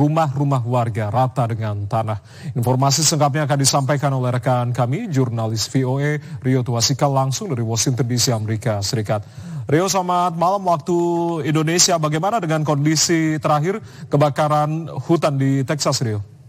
rumah-rumah warga rata dengan tanah. Informasi sengkapnya akan disampaikan oleh rekan kami, jurnalis VOA Rio Tuasikal langsung dari Washington DC, Amerika Serikat. Rio, selamat malam waktu Indonesia. Bagaimana dengan kondisi terakhir kebakaran hutan di Texas, Rio?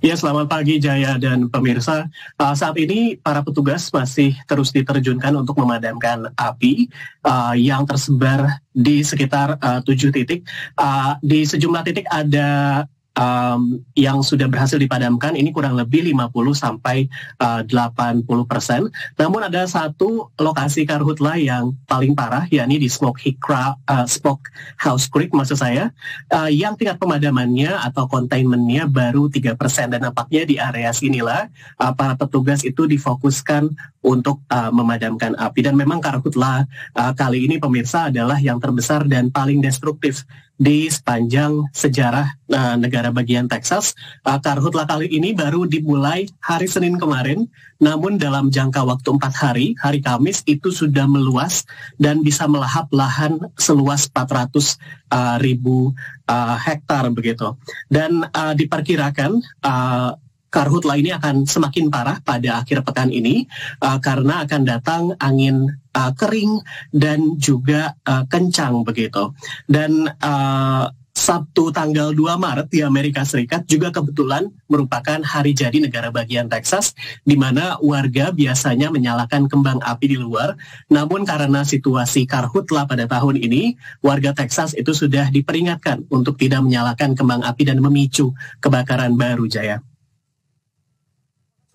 Ya, selamat pagi Jaya dan pemirsa. Uh, saat ini para petugas masih terus diterjunkan untuk memadamkan api uh, yang tersebar di sekitar uh, tujuh titik. Uh, di sejumlah titik ada um, yang sudah berhasil dipadamkan ini kurang lebih 50 sampai uh, 80 persen. Namun ada satu lokasi karhutla yang paling parah yakni di Smoke, Hikra, uh, Smoke House Creek maksud saya. Uh, yang tingkat pemadamannya atau containmentnya baru 3 persen. Dan nampaknya di area sinilah uh, para petugas itu difokuskan untuk uh, memadamkan api. Dan memang karhutla uh, kali ini pemirsa adalah yang terbesar dan paling destruktif di sepanjang sejarah uh, negara bagian Texas. Uh, karhutla kali ini baru dimulai hari Senin kemarin, namun dalam jangka waktu empat hari, hari Kamis itu sudah meluas dan bisa melahap lahan seluas 400 uh, ribu uh, hektar begitu. Dan uh, diperkirakan uh, karhutla ini akan semakin parah pada akhir pekan ini uh, karena akan datang angin uh, kering dan juga uh, kencang begitu. Dan uh, Sabtu tanggal 2 Maret di Amerika Serikat juga kebetulan merupakan hari jadi negara bagian Texas di mana warga biasanya menyalakan kembang api di luar. Namun karena situasi karhutla pada tahun ini, warga Texas itu sudah diperingatkan untuk tidak menyalakan kembang api dan memicu kebakaran baru Jaya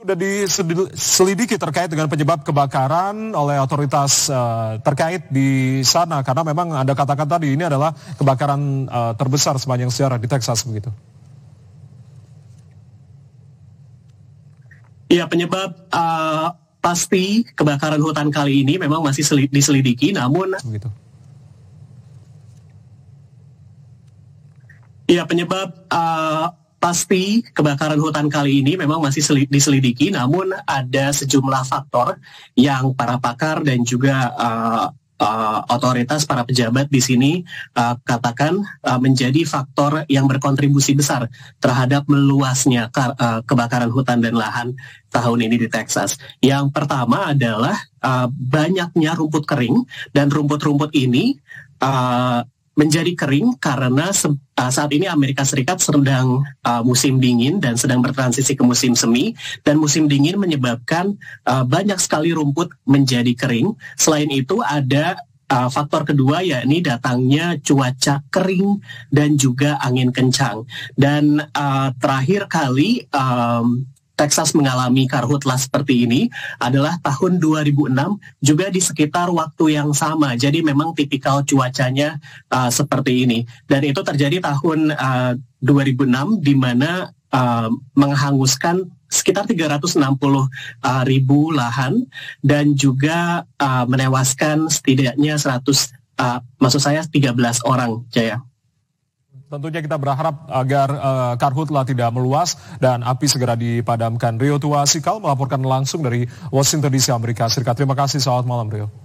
sudah diselidiki terkait dengan penyebab kebakaran oleh otoritas uh, terkait di sana karena memang Anda katakan tadi ini adalah kebakaran uh, terbesar sepanjang sejarah di Texas begitu. Iya, penyebab uh, pasti kebakaran hutan kali ini memang masih diselidiki namun begitu. Iya, penyebab uh, Pasti kebakaran hutan kali ini memang masih diselidiki, namun ada sejumlah faktor yang para pakar dan juga uh, uh, otoritas para pejabat di sini uh, katakan uh, menjadi faktor yang berkontribusi besar terhadap meluasnya uh, kebakaran hutan dan lahan tahun ini di Texas. Yang pertama adalah uh, banyaknya rumput kering dan rumput-rumput ini uh, menjadi kering karena uh, saat ini Amerika Serikat sedang uh, musim dingin dan sedang bertransisi ke musim semi dan musim dingin menyebabkan uh, banyak sekali rumput menjadi kering. Selain itu ada uh, faktor kedua yakni datangnya cuaca kering dan juga angin kencang. Dan uh, terakhir kali um, Texas mengalami karhutlah seperti ini adalah tahun 2006 juga di sekitar waktu yang sama. Jadi memang tipikal cuacanya uh, seperti ini. Dan itu terjadi tahun uh, 2006 di mana uh, menghanguskan sekitar 360 uh, ribu lahan dan juga uh, menewaskan setidaknya 100 uh, maksud saya 13 orang Jaya. Tentunya kita berharap agar uh, karhutlah tidak meluas dan api segera dipadamkan. Rio Tua Sikal melaporkan langsung dari Washington DC, Amerika Serikat. Terima kasih, selamat malam Rio.